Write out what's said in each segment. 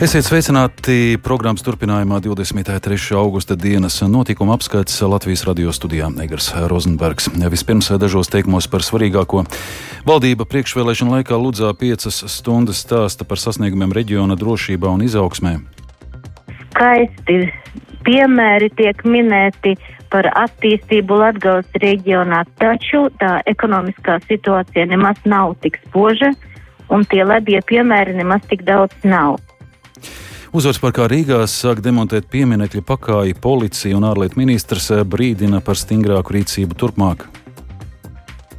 Esiet sveicināti programmas turpinājumā 23. augusta dienas notikuma apskats Latvijas radio studijā Negars Rozenbergs. Vispirms dažos teikumos par svarīgāko. Valdība priekšvēlēšana laikā Ludzā piecas stundas stāsta par sasniegumiem reģiona drošībā un izaugsmē. Skaisti piemēri tiek minēti par attīstību Latgales reģionā, taču tā ekonomiskā situācija nemaz nav tik spoža un tie labie piemēri nemaz tik daudz nav. Uzvaras parkā Rīgā sāk demontēt pieminekļa pakāpi policija un ārlietu ministrs brīdina par stingrāku rīcību turpmāk.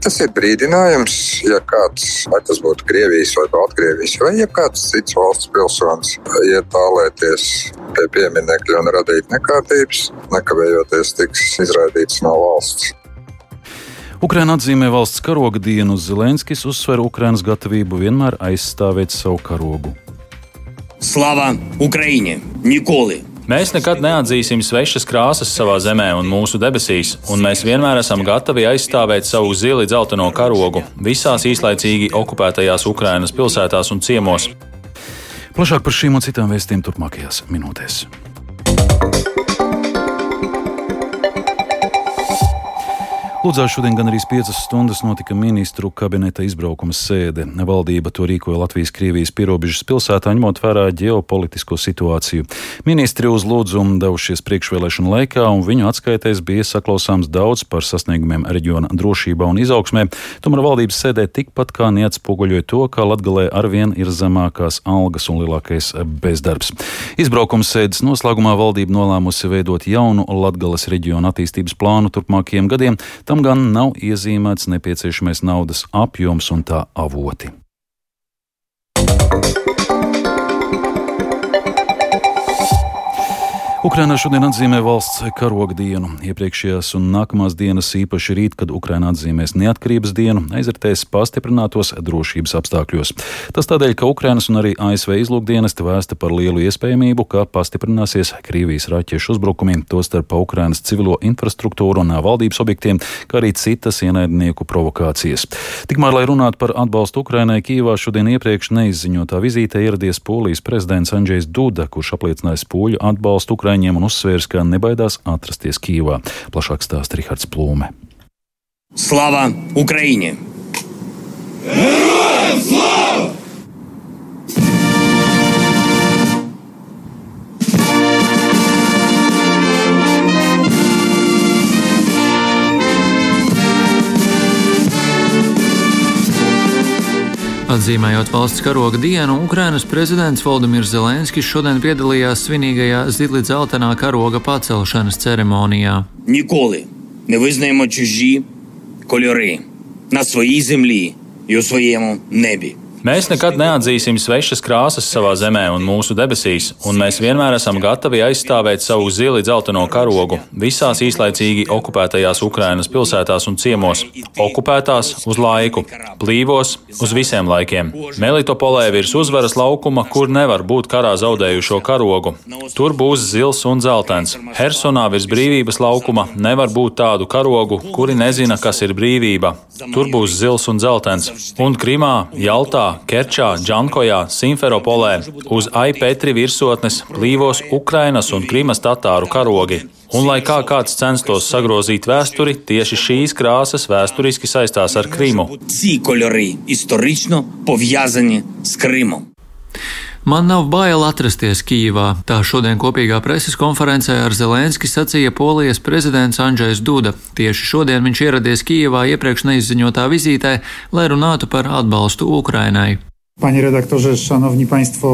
Tas ir brīdinājums, ja kāds, vai tas būtu Krievijas vai Baltkrievijas, vai ja kāds cits valsts pilsonis iet tālēties pie pieminiekļa un radīt nekārtības, nekavējoties tiks izraidīts no valsts. Ukraina atzīmē valsts karoga dienu. Zelenskis uzsver Ukrainas gatavību vienmēr aizstāvēt savu karogu. Slava Ukraiņai! Nikoli! Mēs nekad neatzīsim svešas krāsas savā zemē un mūsu debesīs, un mēs vienmēr esam gatavi aizstāvēt savu zili dzelteno karogu visās īslaicīgi okupētajās Ukrainas pilsētās un ciemos. Plašāk par šīm un citām vēstījumiem turpmākajās minūtēs. Ludzā šodien gan arī 5 stundas notika ministru kabineta izbraukuma sēde. Valdība to rīkoja Latvijas-Krievijas pierobežas pilsētā, ņemot vērā ģeopolitisko situāciju. Ministri uz lūdzumu devušies priekšvēlēšanu laikā, un viņu atskaitēs bija saklausāms daudz par sasniegumiem reģiona drošībā un izaugsmē. Tomēr valdības sēdē tikpat kā neatspoguļoja to, ka Latgalē arvien ir zemākās algas un lielākais bezdarbs. Izbraukuma sēdes noslēgumā valdība nolēmusi veidot jaunu Latgales reģiona attīstības plānu turpmākajiem gadiem. Tam gan nav iezīmēts nepieciešamais naudas apjoms un tā avoti. Ukrainā šodien atzīmē valsts karoga dienu. Iepriekšējās un nākamās dienas, īpaši rīt, kad Ukraina atzīmēs neatkarības dienu, aizritēs pastiprinātos drošības apstākļos. Tas tādēļ, ka Ukrainas un arī ASV izlūkdienesti vēsta par lielu iespējamību, ka pastiprināsies Krievijas raķešu uzbrukumi, tostarp Ukrainas civilo infrastruktūru un valdības objektiem, kā arī citas ienaidnieku provokācijas. Tikmēr, lai runātu par atbalstu Ukrainai, Kīvā šodien iepriekš neizziņotā vizītē ieradies Polijas prezidents Andrzejs Duda, kurš apliecinājis pūļu atbalstu Ukrainai Ukraiņiem un uzsvērs, ka nebaidās atrasties Kīvā. Plašāk stāsta Rihards Plūme. Slava Ukraiņai! Atzīmējot valsts karoga dienu, Ukrainas prezidents Valdemirs Zelenskis šodien piedalījās svinīgajā Zidli dzeltenā karoga pacelšanas ceremonijā. Nikoli neviznējamo čuži kolori na svojī zemlī, jo svojiem nebi. Mēs nekad neatzīsim svešas krāsas savā zemē un mūsu debesīs, un mēs vienmēr esam gatavi aizstāvēt savu zili dzelteno karogu visās īslaicīgi okupētajās Ukrainas pilsētās un ciemos. Okupētās uz laiku, plīvos uz visiem laikiem. Melitopolē virs uzvaras laukuma, kur nevar būt karā zaudējušo karogu. Tur būs zils un dzeltens. Hersonā virs brīvības laukuma nevar būt tādu karogu, kuri nezina, kas ir brīvība. Tur būs zils un dzeltens. Un Krimā, Jaltā, Kerčā, Džankojā, Simferopolē uz Aipetri virsotnes plīvos Ukrainas un Krimas tatāru karogi. Un, lai kā kāds censtos sagrozīt vēsturi, tieši šīs krāsas vēsturiski saistās ar Krimu. Man nav bail atrasties Kijivā, tā šodien kopīgā preses konferencē ar Zelenski sacīja Polijas prezidents Andrzejs Duda. Tieši šodien viņš ieradies Kijivā iepriekš neizziņotā vizītē, lai runātu par atbalstu Ukrainai. Panie redaktorze, szanowni państwo.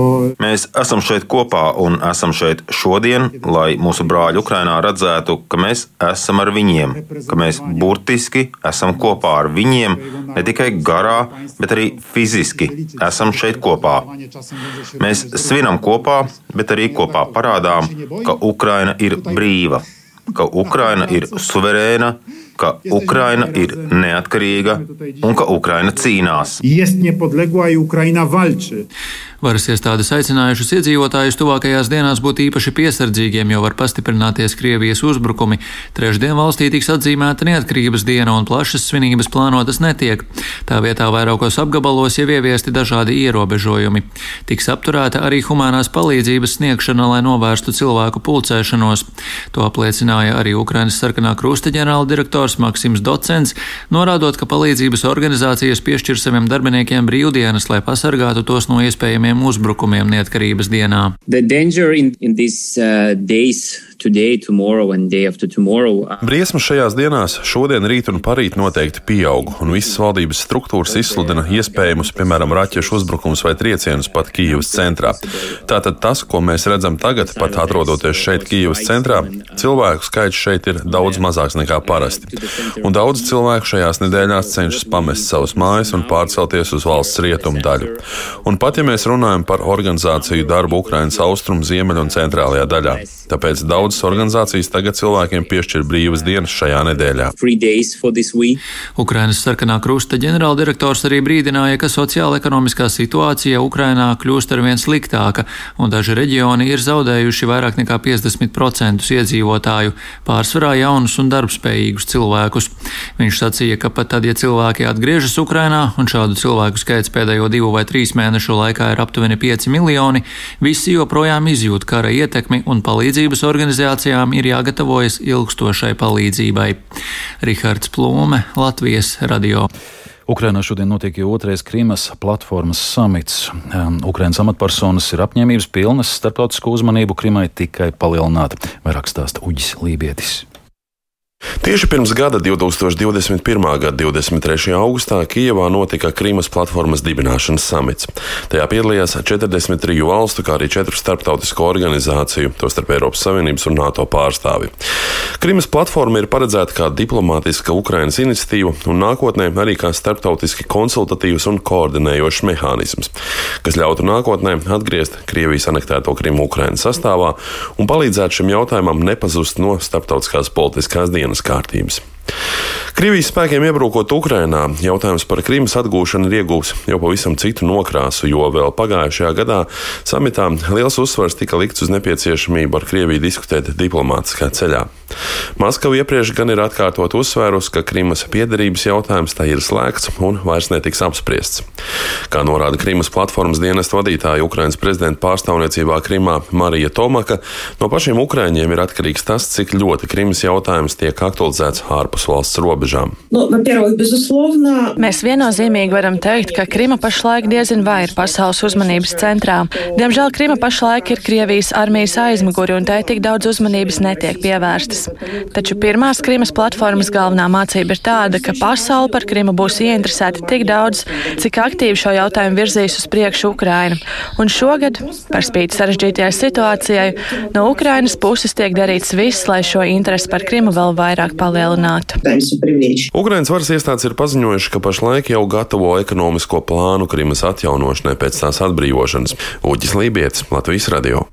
Mēs esam šeit kopā un esam šeit šodien, lai mūsu brāļi Ukrainā redzētu, ka mēs esam ar viņiem, ka mēs burtiski esam kopā ar viņiem, ne tikai garā, bet arī fiziski esam šeit kopā. Mēs svinam kopā, bet arī kopā parādām, ka Ukraina ir brīva, ka Ukraina ir suverēna, ka Ukraina ir neatkarīga un ka Ukraina cīnās. Varas iestādes aicinājušas iedzīvotājus tuvākajās dienās būt īpaši piesardzīgiem, jo var pastiprināties Krievijas uzbrukumi. Trešdien valstī tiks atzīmēta neatkarības diena un plašas svinības plānotas netiek. Tā vietā vairākos apgabalos jau ieviesti dažādi ierobežojumi. Tiks apturēta arī humanās palīdzības sniegšana, lai novērstu cilvēku pulcēšanos. To apliecināja arī Ukrainas sarkanā krusta ģenerāldirektors Maksims Docents, norādot, ka palīdzības organizācijas piešķir saviem darbiniekiem brīvdienas, lai pasargātu tos no iespējamiem uzbrukumiem neatkarības dienā. In, in these, uh, days today, tomorrow and day after tomorrow. Briesmas šajās dienās, šodien, rīt un parīt noteikti pieaug, un visas valdības struktūras izsludina iespējamus, piemēram, raķešu uzbrukumus vai triecienus pat Kīivas centrā. Tātad tas, ko mēs redzam tagad, pat atrodoties šeit Kīivas centrā, cilvēku skaits šeit ir daudz mazāks nekā parasti. Un daudz cilvēku šajās nedēļās cenšas pamest savas mājas un pārcelties uz valsts rietumu daļu. Un pat ja mēs runājam par organizāciju darbu Ukrainas austrumu, ziemeļu un centrālajā daļā, tāpēc daudz daudzas organizācijas tagad cilvēkiem piešķir brīvas dienas šajā nedēļā. Ukrainas sarkanā krusta ģenerāldirektors arī brīdināja, ka sociāla-ekonomiskā situācija Ukrainā kļūst ar vien sliktāka, un daži reģioni ir zaudējuši vairāk nekā 50% iedzīvotāju, pārsvarā jaunus un darbspējīgus cilvēkus. Viņš sacīja, ka pat tad, ja cilvēki atgriežas Ukrainā, un šādu cilvēku skaits pēdējo divu vai trīs mēnešu laikā ir aptuveni 5 miljoni, visi joprojām izjūt kara ietekmi un palīdzības organizācijas organizācijām ir jāgatavojas ilgstošai palīdzībai. Rihards Plūme, Latvijas radio. Ukrainā šodien notiek jau otrais Krīmas platformas samits. Ukrainas amatpersonas ir apņēmības pilnas starptautisko uzmanību Krimai tikai palielināt, vairāk stāsta Uģis Lībietis. Tieši pirms gada, 2021. gada 23. augustā, Kijevā notika Krīmas platformas dibināšanas samits. Tajā piedalījās 43 valstu, kā arī 4 starptautisko organizāciju, tostarp Eiropas Savienības un NATO pārstāvi. Krīmas platforma ir paredzēta kā diplomātiska Ukrainas iniciatīva un nākotnē arī kā starptautiski konsultatīvs un koordinējošs mehānisms, kas ļautu nākotnē atgriezt Krievijas anektēto Krimu Ukrainas sastāvā un palīdzētu šim jautājumam nepazust no starptautiskās politiskās dienas dienas kārtības. Krievijas spēkiem iebrukot Ukrainā, jautājums par Krimas atgūšanu ir iegūts jau pavisam citu nokrāsu, jo vēl pagājušajā gadā samitā liels uzsvars tika likts uz nepieciešamību ar Krieviju diskutēt diplomātiskā ceļā. Maskava iepriekš gan ir atkārtot uzsvērus, ka Krimas piederības jautājums tā ir slēgts un vairs netiks apspriests. Kā norāda Krimas platformas dienas vadītāja Ukrainas prezidenta pārstāvniecībā Krimā Marija Tomaka, no pašiem Ukraiņiem ir atkarīgs tas, cik ļoti Krimas jautājums tiek aktualizēts ārpus valsts robežām. Nu, Mēs viennozīmīgi varam teikt, ka Krima pašlaik diezin vai ir pasaules uzmanības centrā. Diemžēl Krima pašlaik ir Krievijas armijas aizmuguri un tai tik daudz uzmanības netiek pievērstas. Taču pirmās Krimas platformas galvenā mācība ir tāda, ka pasaule par Krimu būs ieinteresēta tik daudz, cik aktīvi šo jautājumu virzīs uz priekšu Ukraina. Un šogad, par spīti sarežģītajai situācijai, no Ukrainas puses tiek darīts viss, lai šo interesi par Krimu vēl vairāk palielinātu. Ukrainas varas iestādes ir paziņojuši, ka pašlaik jau gatavo ekonomisko plānu Krimas atjaunošanai pēc tās atbrīvošanas. Uģis Lībijams, Latvijas radio.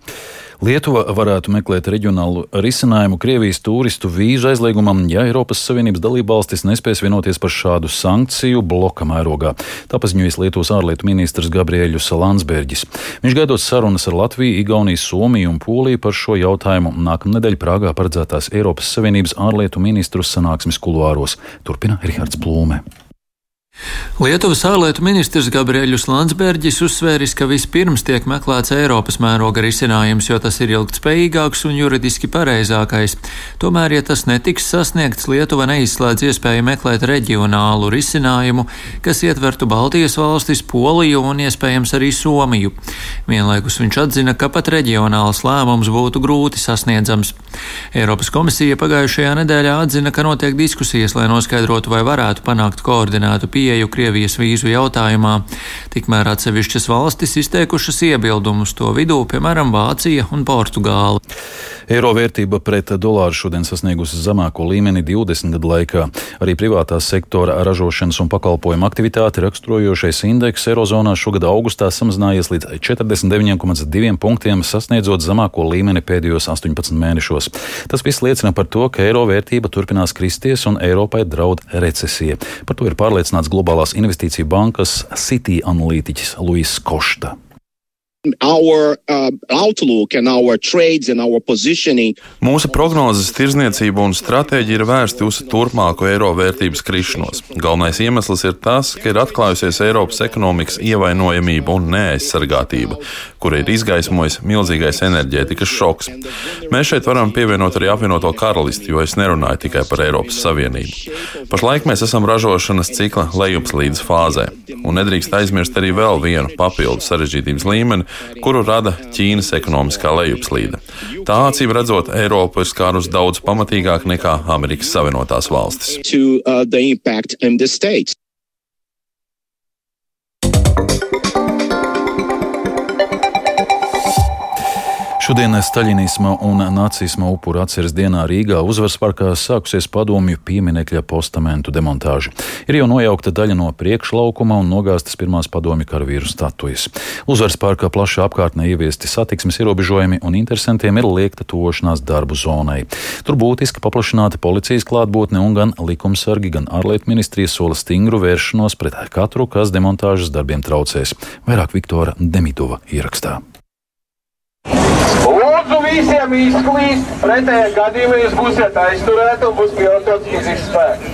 Lietuva varētu meklēt reģionālu risinājumu Krievijas turistu vīzu aizliegumam, ja Eiropas Savienības dalībvalstis nespēs vienoties par šādu sankciju bloka mērogā. Tā paziņojas Lietuvas ārlietu ministrs Gabriēļus Landsbergis. Viņš gaidot sarunas ar Latviju, Igauniju, Somiju un Poliju par šo jautājumu nākamnedēļ Prāgā paredzētās Eiropas Savienības ārlietu ministru sanāksmes kuluāros. Turpina Rihards Plūme. Lietuvas ārlietu ministrs Gabriēļus Landsbergis uzsvēris, ka vispirms tiek meklēts Eiropas mēroga risinājums, jo tas ir ilgtspējīgāks un juridiski pareizākais. Tomēr, ja tas netiks sasniegts, Lietuva neizslēdz iespēju meklēt reģionālu risinājumu, kas ietvertu Baltijas valstis, Poliju un iespējams arī Somiju. Vienlaikus viņš atzina, ka pat reģionāls lēmums būtu grūti sasniedzams. Eiropas komisija pagājušajā nedēļā atzina, ka notiek diskusijas, lai noskaidrotu, vai varētu panākt koordinētu pieeju pieeju Krievijas vīzu jautājumā. Tikmēr atsevišķas valstis izteikušas iebildumus to vidū, piemēram, Vācija un Portugāla. Eiro vērtība pret dolāru šodien sasniegusi zemāko līmeni 20 gadu laikā. Arī privātā sektora ražošanas un pakalpojumu aktivitāti raksturojošais indeks Eirozonā šogad augustā samazinājies līdz 49,2 punktiem, sasniedzot zemāko līmeni pēdējos 18 mēnešos. Tas viss liecina par to, ka eiro vērtība turpinās kristies un Eiropai draud recesija. Par to ir pārliecināts globālās investīciju bankas City analītiķis Luis Košta. Our, uh, outlook and our trades and our positioning. Mūsu prognozes, tirzniecība un stratēģija ir vērsti uz turpmāko eiro vērtības krišanos. Galvenais iemesls ir tas, ka ir atklājusies Eiropas ekonomikas ievainojamība un neaizsargātība, kura ir izgaismojis milzīgais enerģētikas šoks. Mēs šeit varam pievienot arī apvienoto karalisti, jo es nerunāju tikai par Eiropas Savienību. Pašlaik mēs esam ražošanas cikla lejupslīdes fāzē, un nedrīkst aizmirst arī vēl vienu papildu sarežģītības līmeni, kuru rada Ķīnas ekonomiskā lejupslīde. Tā acīm redzot, Eiropu ir skārus daudz pamatīgāk nekā Amerikas Savienotās valstis. To, uh, Šodien staļinisma un nacisma upuru atceres dienā Rīgā uzvaras parkā sākusies padomju pieminekļa postamentu demontāža. Ir jau nojaukta daļa no priekšlaukuma un nogāztas pirmās padomju karavīru statujas. Uzvaras parkā plašā apkārtnē ieviesti satiksmes ierobežojumi un interesantiem ir liekta tošanās darbu zonai. Tur būtiski paplašināta policijas klātbūtne un gan likumsargi, gan ārlietu ministrija sola stingru vēršanos pret katru, kas demontāžas darbiem traucēs. Vairāk Viktora Demitova ierakstā. Lūdzu, visiem izklīst, pretējā gadījumā jūs būsiet aizturēti un būs pielietots fizisks spēks.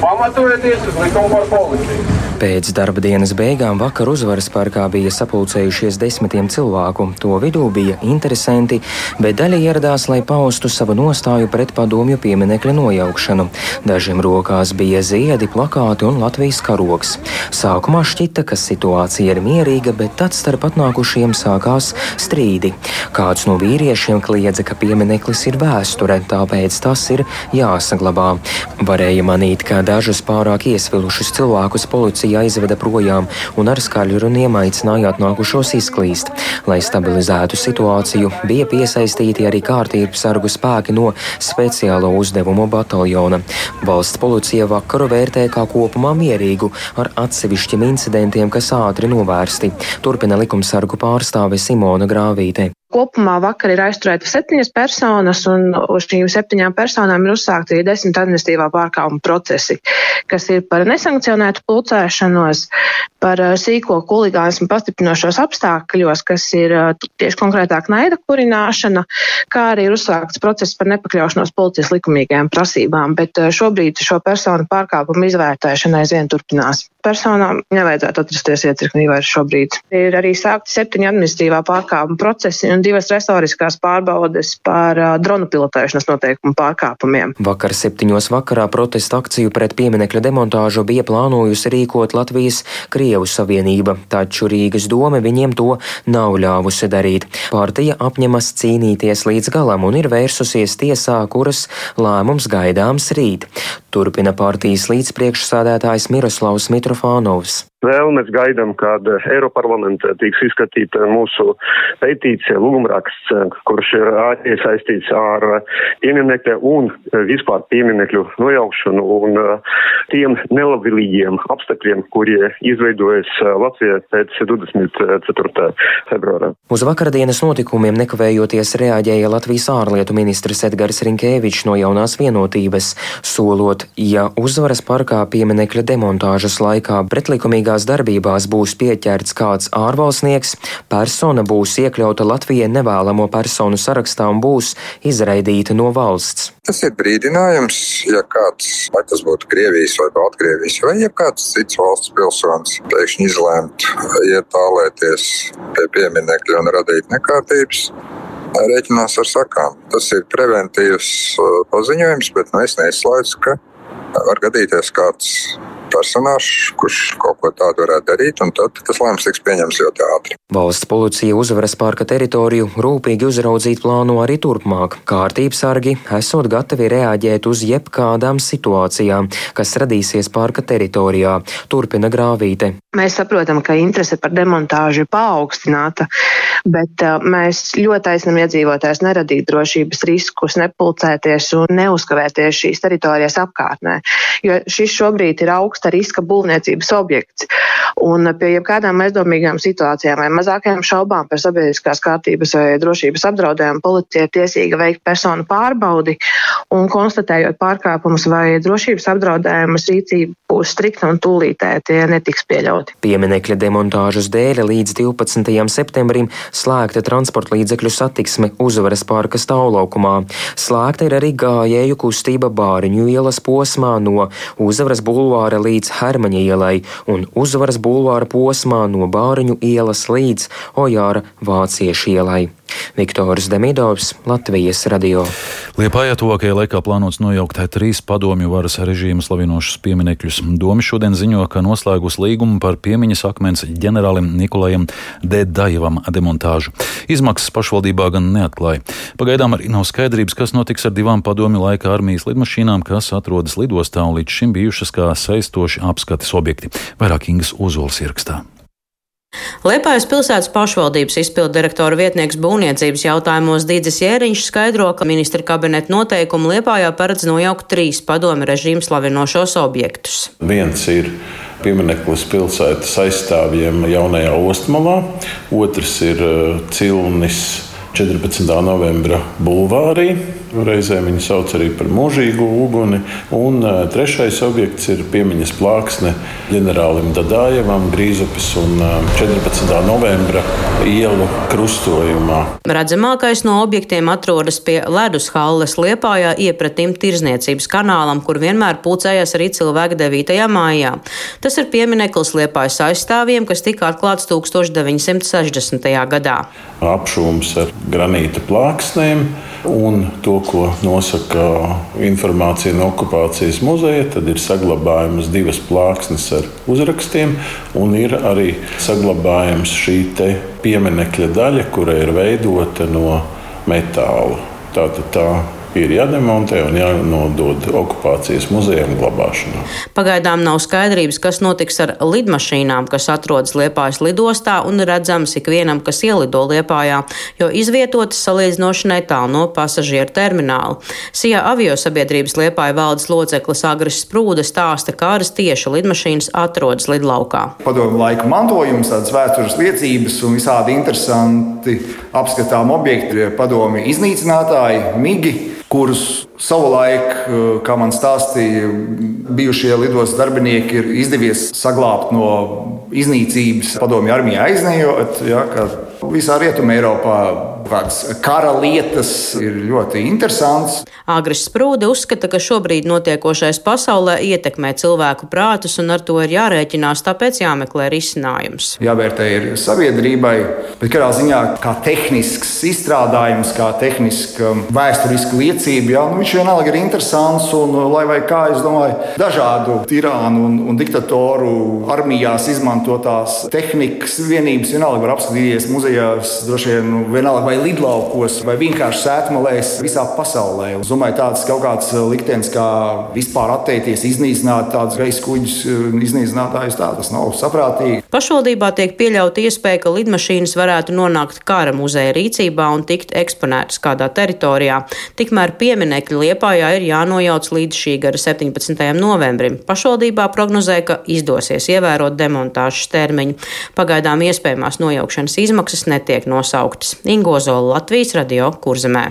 Pamatojoties uz likumu par policiju. Pēc darba dienas beigām vakar uzvaras parkā bija sapulcējušies desmitiem cilvēku. To vidū bija interesanti, bet daļa ieradās, lai paustu savu nostāju pret padomju pieminekļa nojaukšanu. Dažiem rokās bija ziedi, plakāti un Latvijas karoks. Sākumā šķita, ka situācija ir mierīga, bet tad starp atnākušiem sākās strīdi. Kāds no vīriešiem kliedza, ka piemineklis ir vēsture, tāpēc tas ir jāsaglabā. Varēja manīt, ka dažus pārāk iesvilušus cilvēkus policija aizveda projām un ar skaļu runiem aicināja atnākušos izklīst. Lai stabilizētu situāciju, bija piesaistīti arī kārtības sargu spēki no speciālo uzdevumu bataljona. Valsts policija vakaru vērtē kā kopumā mierīgu, ar atsevišķiem incidentiem, kas ātri novērsti. Turpina likumsargu pārstāve Simona Grāvīte. Kopumā vakar ir aizturēta septiņas personas, un uz šīm septiņām personām ir uzsākti arī desmit administratīvā pārkāpuma procesi, kas ir par nesankcionētu pulcēšanos, par sīko huligānismu pastiprinošos apstākļos, kas ir tieši konkrētāk naida kurināšana, kā arī ir uzsākts process par nepakļaušanos policijas likumīgajām prasībām, bet šobrīd šo personu pārkāpumu izvērtēšana aizvien turpinās. Personām nevajadzētu atrasties iecirknī vairs šobrīd. Ir arī sākti septiņi administratīvā pārkāpuma procesi un divas restoriskās pārbaudes par uh, dronu pilotēšanas noteikumu pārkāpumiem. Vakar septiņos vakarā protesta akciju pret pieminekļa demontāžu bija plānojusi rīkot Latvijas Krievu Savienība, taču Rīgas doma viņiem to nav ļāvusi darīt. Partija apņemas cīnīties līdz galam un ir vērsusies tiesā, kuras lēmums gaidāms rīt. Turpina partijas līdzpriekšsādētājs Miroslavs Mitro Rufanows. Vēl mēs gaidām, kad Eiroparlamentā tiks izskatīta mūsu pētīcija, lūgumraksts, kurš ir iesaistīts ar pieminekļa un vispār pieminekļu nojaukšanu un tiem nelabvēlīgiem apstākļiem, kuri izveidojas Latvijā pēc 24. februāra. Uz vakardienas notikumiem nekavējoties reaģēja Latvijas ārlietu ministrs Edgars Rinkēvičs no jaunās vienotības, solot, ja uzvaras parkā pieminekļa demontāžas laikā pretlikumīgā šajās darbībās būs pieķerts kāds ārvalstnieks, persona būs iekļauta Latvijai nevēlamo personu sarakstā un būs izraidīta no valsts. Tas ir brīdinājums, ja kāds, vai tas būtu Krievijas vai Baltkrievijas, vai ja kāds cits valsts pilsonis pēkšņi izlēmt iet tālēties pie pieminekļa un radīt nekārtības, rēķinās ar sakām. Tas ir preventīvs uh, paziņojums, bet nu, es neizslēdzu, ka var gadīties kāds personāžs, kurš kaut ko tādu varētu darīt, un tad tas lēmums tiks pieņemts ļoti ātri. Valsts policija uzvaras parka teritoriju rūpīgi uzraudzīt plāno arī turpmāk. Kārtības sargi esot gatavi reaģēt uz jebkādām situācijām, kas radīsies parka teritorijā, turpina grāvīte. Mēs saprotam, ka interese par demontāžu ir paaugstināta, bet uh, mēs ļoti aicinām iedzīvotājus neradīt drošības riskus, nepulcēties un neuzkavēties šīs teritorijas apkārtnē, jo šis šobrīd ir augsts augsta riska būvniecības objekts. Un pie jebkādām aizdomīgām situācijām vai mazākajām šaubām par sabiedriskās kārtības vai drošības apdraudējumu policija ir tiesīga veikt personu pārbaudi un konstatējot pārkāpumus vai drošības apdraudējumus rīcība būs strikta un tūlītēji tie netiks pieļauti. Pieminekļa demontāžas dēļ līdz 12. septembrim slēgta transporta līdzekļu satiksme uzvaras parka stāvlaukumā. Slēgta ir arī gājēju kustība Bāriņu ielas posmā no Uzvaras bulvāra līdz Hermaņa ielai un Uzvaras bulvāra posmā no Bāriņu ielas līdz Ojāra Vāciešu ielai. Viktors Demidovs, Latvijas radio. Liepājā tuvākajā laikā plānots nojaukt trīs padomju varas režīmu slavinošus pieminekļus. Domi šodien ziņo, ka noslēgus līgumu par piemiņas akmens ģenerālim Nikolajam Dedajevam demontāžu. Izmaksas pašvaldībā gan neatklāja. Pagaidām arī nav skaidrības, kas notiks ar divām padomju laika armijas lidmašīnām, kas atrodas lidostā un līdz šim bijušas kā saistoši apskates objekti. Vairāk Ingas Ozols ierakstā. Liepājas pilsētas pašvaldības izpildu direktora vietnieks būvniecības jautājumos Dīdzis Jēriņš skaidro, ka ministra kabineta noteikumi Liepājā paredz nojaukt trīs padomi režīmu slavinošos objektus. Viens ir piemineklis pilsētas aizstāvjiem jaunajā Ostmalā, otrs ir eh, Cilnis 14. novembra bulvārī Reizē viņu sauc arī par mūžīgu uguni. Un trešais objekts ir piemiņas plāksne ģenerālim Dadājevam, Grīzupes un uh, 14. novembra ielu krustojumā. Redzamākais no objektiem atrodas pie ledus halles Liepājā iepratim tirzniecības kanālam, kur vienmēr pulcējas arī cilvēki 9. mājā. Tas ir piemineklis Liepājas aizstāvjiem, kas tika atklāts 1960. gadā. Apšūms ar granīta plāksnēm un to, ko nosaka informācija no okupācijas muzeja, tad ir saglabājamas divas plāksnes ar uzrakstiem, un ir arī saglabājama šī pieminekļa daļa, kura ir veidota no metāla. Tātad tā ir jādemontē un jānodod okupācijas muzejam glabāšanā. Pagaidām nav skaidrības, kas notiks ar lidmašīnām, kas atrodas Liepājas lidostā un redzams ikvienam, kas ielido Liepājā, jo izvietotas salīdzinoši netālu no pasažieru termināla. Sijā avio sabiedrības Liepāja valdes loceklis Agris Sprūda stāsta, kādas tieši lidmašīnas atrodas lidlaukā. Padomu laiku mantojums, tādas vēstures liecības un visādi interesanti apskatām objekti, padomi iznīcinātāji, migi kurus savulaik, eh, kā man stāstīja, bijušie lidostas darbinieki ir izdevies saglabāt no iznīcības padomju armijā aiznējot. Ja, visā Rietumē Eiropā kādas kara lietas ir ļoti interesants. Agris Sprūde uzskata, ka šobrīd notiekošais pasaulē ietekmē cilvēku prātus un ar to ir jārēķinās, tāpēc jāmeklē risinājums. Jāvērtē ir sabiedrībai, bet kādā ziņā kā tehnisks izstrādājums, kā tehniska vēsturiska liecība, jā, nu, viņš vienalga ir interesants un, lai vai kā, es domāju, dažādu tirānu un, un diktatoru armijās izmantotās tehnikas vienības vienalga var apskatīties muzejās, droši vien nu, vienalga vai lidlaukos, vai vienkārši sētmalēs visā pasaulē. Es domāju, tāds kaut kāds eh, liktenis, kā vispār atteikties, iznīcināt tādus gaisa kuģus, eh, iznīcinātājus, tā tas nav saprātīgi. Pašvaldībā tiek pieļauta iespēja, ka lidmašīnas varētu nonākt kara muzeja rīcībā un tikt eksponētas kādā teritorijā. Tikmēr pieminekļi Liepājā ir jānojauc līdz šī gada 17. novembrim. Pašvaldībā prognozē, ka izdosies ievērot demontāžas termiņu. Pagaidām iespējamās nojaukšanas izmaksas netiek nosauktas. Ingos Ozola Latvijas radio kurzemē.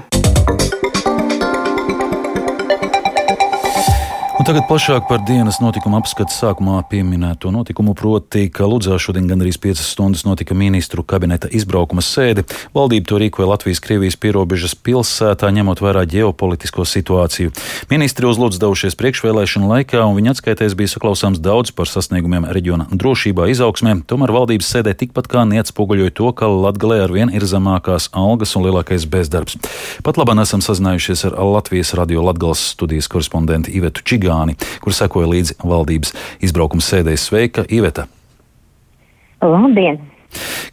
Un tagad plašāk par dienas notikumu apskatu sākumā pieminēto notikumu, proti, ka Ludzā šodien gandrīz 5 stundas notika ministru kabineta izbraukuma sēde. Valdība to rīkoja Latvijas-Krievijas pierobežas pilsētā, ņemot vērā ģeopolitisko situāciju. Ministri uz Lūdzu devušies priekšvēlēšanu laikā, un viņa atskaitēs bija saklausāms daudz par sasniegumiem reģiona drošībā, izaugsmē. Tomēr valdības sēdē tikpat kā neatspoguļoja to, ka Latgalē ar vien ir zemākās algas un lielākais bezdarbs. Pat labāk esam sazinājušies ar Latvijas radio Latgales studijas korespondentu Ivetu Čigā. Jāni, kur sekoja līdzi valdības izbraukuma sēdē. Sveika, Iveta! Labdien!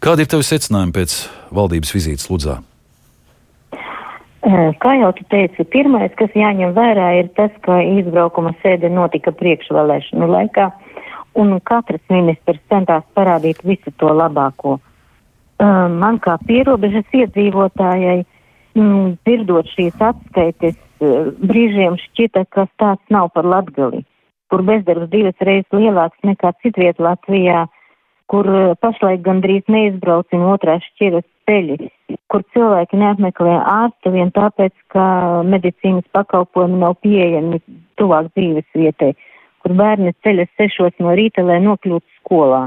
Kādi ir tavi secinājumi pēc valdības vizītes Ludzā? Kā jau tu teici, pirmais, kas jāņem vērā, ir tas, ka izbraukuma sēde notika priekšvēlēšanu laikā, un katrs ministrs centās parādīt visu to labāko. Man kā pierobežas iedzīvotājai, dzirdot šīs atskaites, brīžiem šķita, ka tāds nav par latgali. kur bezdarbs divas reizes lielāks nekā citviet Latvijā, kur uh, pašlaik gandrīz neizbraucina otrās šķiras ceļi, kur cilvēki neapmeklē ārstu vien tāpēc, ka medicīnas pakalpojumi nav pieejami tuvāk dzīves vietai, kur bērni ceļas sešos no rīta, lai nokļūtu skolā.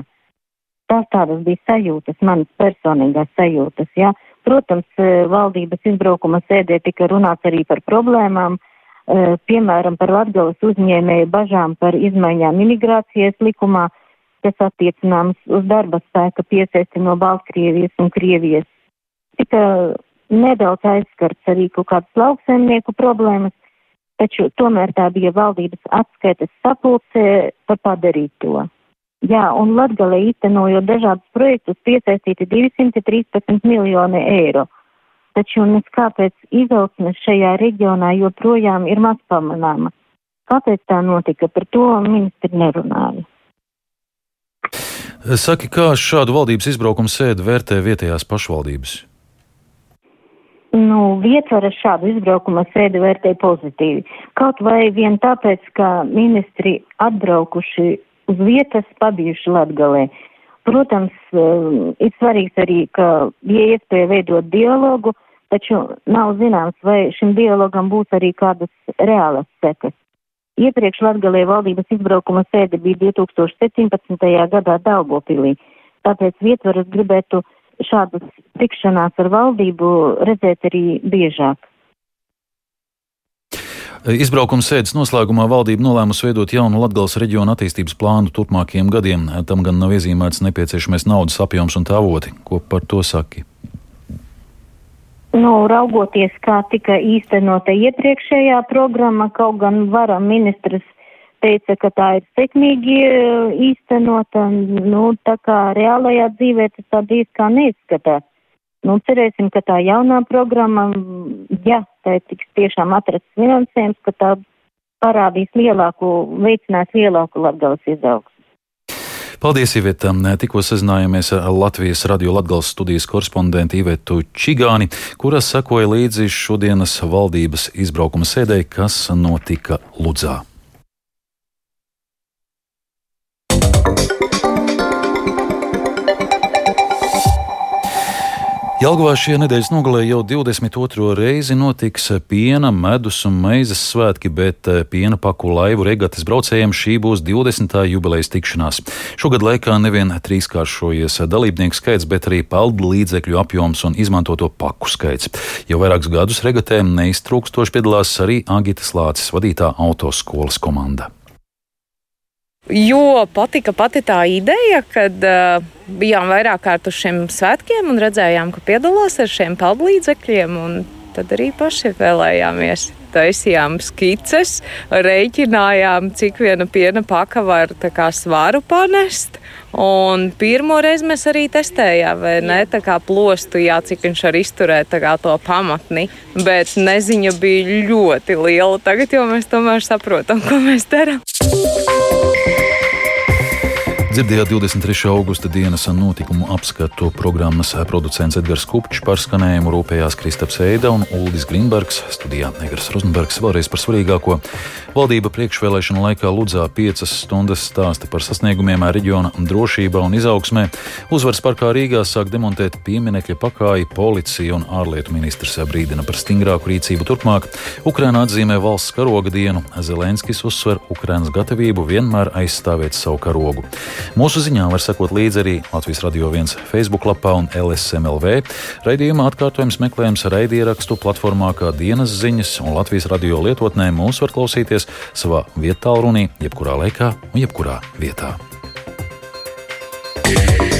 Tās tādas bija sajūtas, manas personīgās sajūtas, jā. Ja? Protams, uh, valdības izbraukuma sēdē tika runāts arī par problēmām, uh, piemēram, par Latgales uzņēmēju bažām par izmaiņām imigrācijas likumā, kas attiecināms uz darba spēka piesaisti no Baltkrievijas un Krievijas. Tika nedaudz aizskarts arī kaut kādas lauksaimnieku problēmas, taču tomēr tā bija valdības atskaites sapulcē par padarīto. Jā, un Latgalē īstenojot dažādus projektus piesaistīti 213 miljoni eiro. Taču nes kāpēc izaugsme šajā reģionā joprojām ir maz pamanāma. Kāpēc tā notika, par to ministri nerunāja. Saki, kā šādu valdības izbraukumu sēdi vērtē vietējās pašvaldības? Nu, vietvara šādu izbraukuma sēdi vērtē pozitīvi. Kaut vai vien tāpēc, ka ministri atbraukuši uz vietas, pabijuši Latgalē. Protams, um, ir svarīgs arī, ka bija iespēja veidot dialogu, taču nav zināms, vai šim dialogam būs arī kādas reālas sekas. Iepriekš Latgalē valdības izbraukuma sēde bija 2017. gadā Daugopilī, tāpēc vietvaras gribētu šādas tikšanās ar valdību redzēt arī biežāk. Izbraukuma sēdes noslēgumā valdība nolēmusi veidot jaunu Latvijas reģionu attīstības plānu turpmākajiem gadiem. Tam gan nav iezīmēts nepieciešamais naudas apjoms un tā avoti. Ko par to saki? Nu, raugoties, kā tika īstenota iepriekšējā programma, kaut gan vara ministrs teica, ka tā ir sekmīgi eh, īstenota, nu, tā kā reālajā dzīvē tas tā bijis kā neizskatās. Nu, cerēsim, ka tā jaunā programma, ja tā tiks tiešām atrasts finansējums, ka tā parādīs lielāku, veicinās lielāku Latgales izaugsmu. Paldies, Iveta! Tikko sazinājāmies ar Latvijas radio Latgales studijas korespondentu Ivetu Čigāni, kuras sekoja līdzi šodienas valdības izbraukuma sēdē, kas notika Ludzā. Jelgavā šajā nedēļas nogalē jau 22. reizi notiks piena, medus un meizes svētki, bet eh, piena paku laivu regatas braucējiem šī būs 20. jubilejas tikšanās. Šogad laikā nevien trīskāršojies dalībnieku skaits, bet arī paldu līdzekļu apjoms un izmantoto paku skaits. Jau vairākus gadus regatēm neiztrūkstoši piedalās arī Agitas Lācis vadītā autoskolas komanda. Jo patika pati tā ideja, kad uh, bijām vairāk kārt uz šiem svētkiem un redzējām, ka piedalās ar šiem peldlīdzekļiem. Tad arī paši vēlējāmies. Taisījām skices, reiķinājām, cik viena piena paka var svaru panest. Un pirmo reizi mēs arī testējām, vai ne? Tā kā plostu, jā, cik viņš var izturēt to pamatni. Bet neziņa bija ļoti liela. Tagad jau mēs tomēr saprotam, ko mēs darām. Dzirdējāt 23. augusta dienas notikumu apskatu programmas producents Edgars Kupčs par skanējumu rūpējās Kristaps Eida un Uldis Grimbergs. Studijā Negras Rozenbergs vēlreiz par svarīgāko. Valdība priekšvēlēšanu laikā Ludzā piecas stundas stāsta par sasniegumiem reģiona drošībā un izaugsmē. Uzvaras parkā Rīgā sāk demontēt pieminekļa pakāji, policija un ārlietu ministrs brīdina par stingrāku rīcību turpmāk. Ukraina atzīmē valsts karoga dienu. Zelenskis uzsver Ukrainas gatavību vienmēr aizstāvēt savu karogu. Mūsu ziņā var sekot līdzi arī Latvijas Radio 1 Facebook lapā un LSMLV. Raidījuma atkārtojums meklējams raidierakstu platformā kā dienas ziņas, un Latvijas radio lietotnē mūs var klausīties savā vietā, runī, jebkurā laikā un jebkurā vietā. Yeah.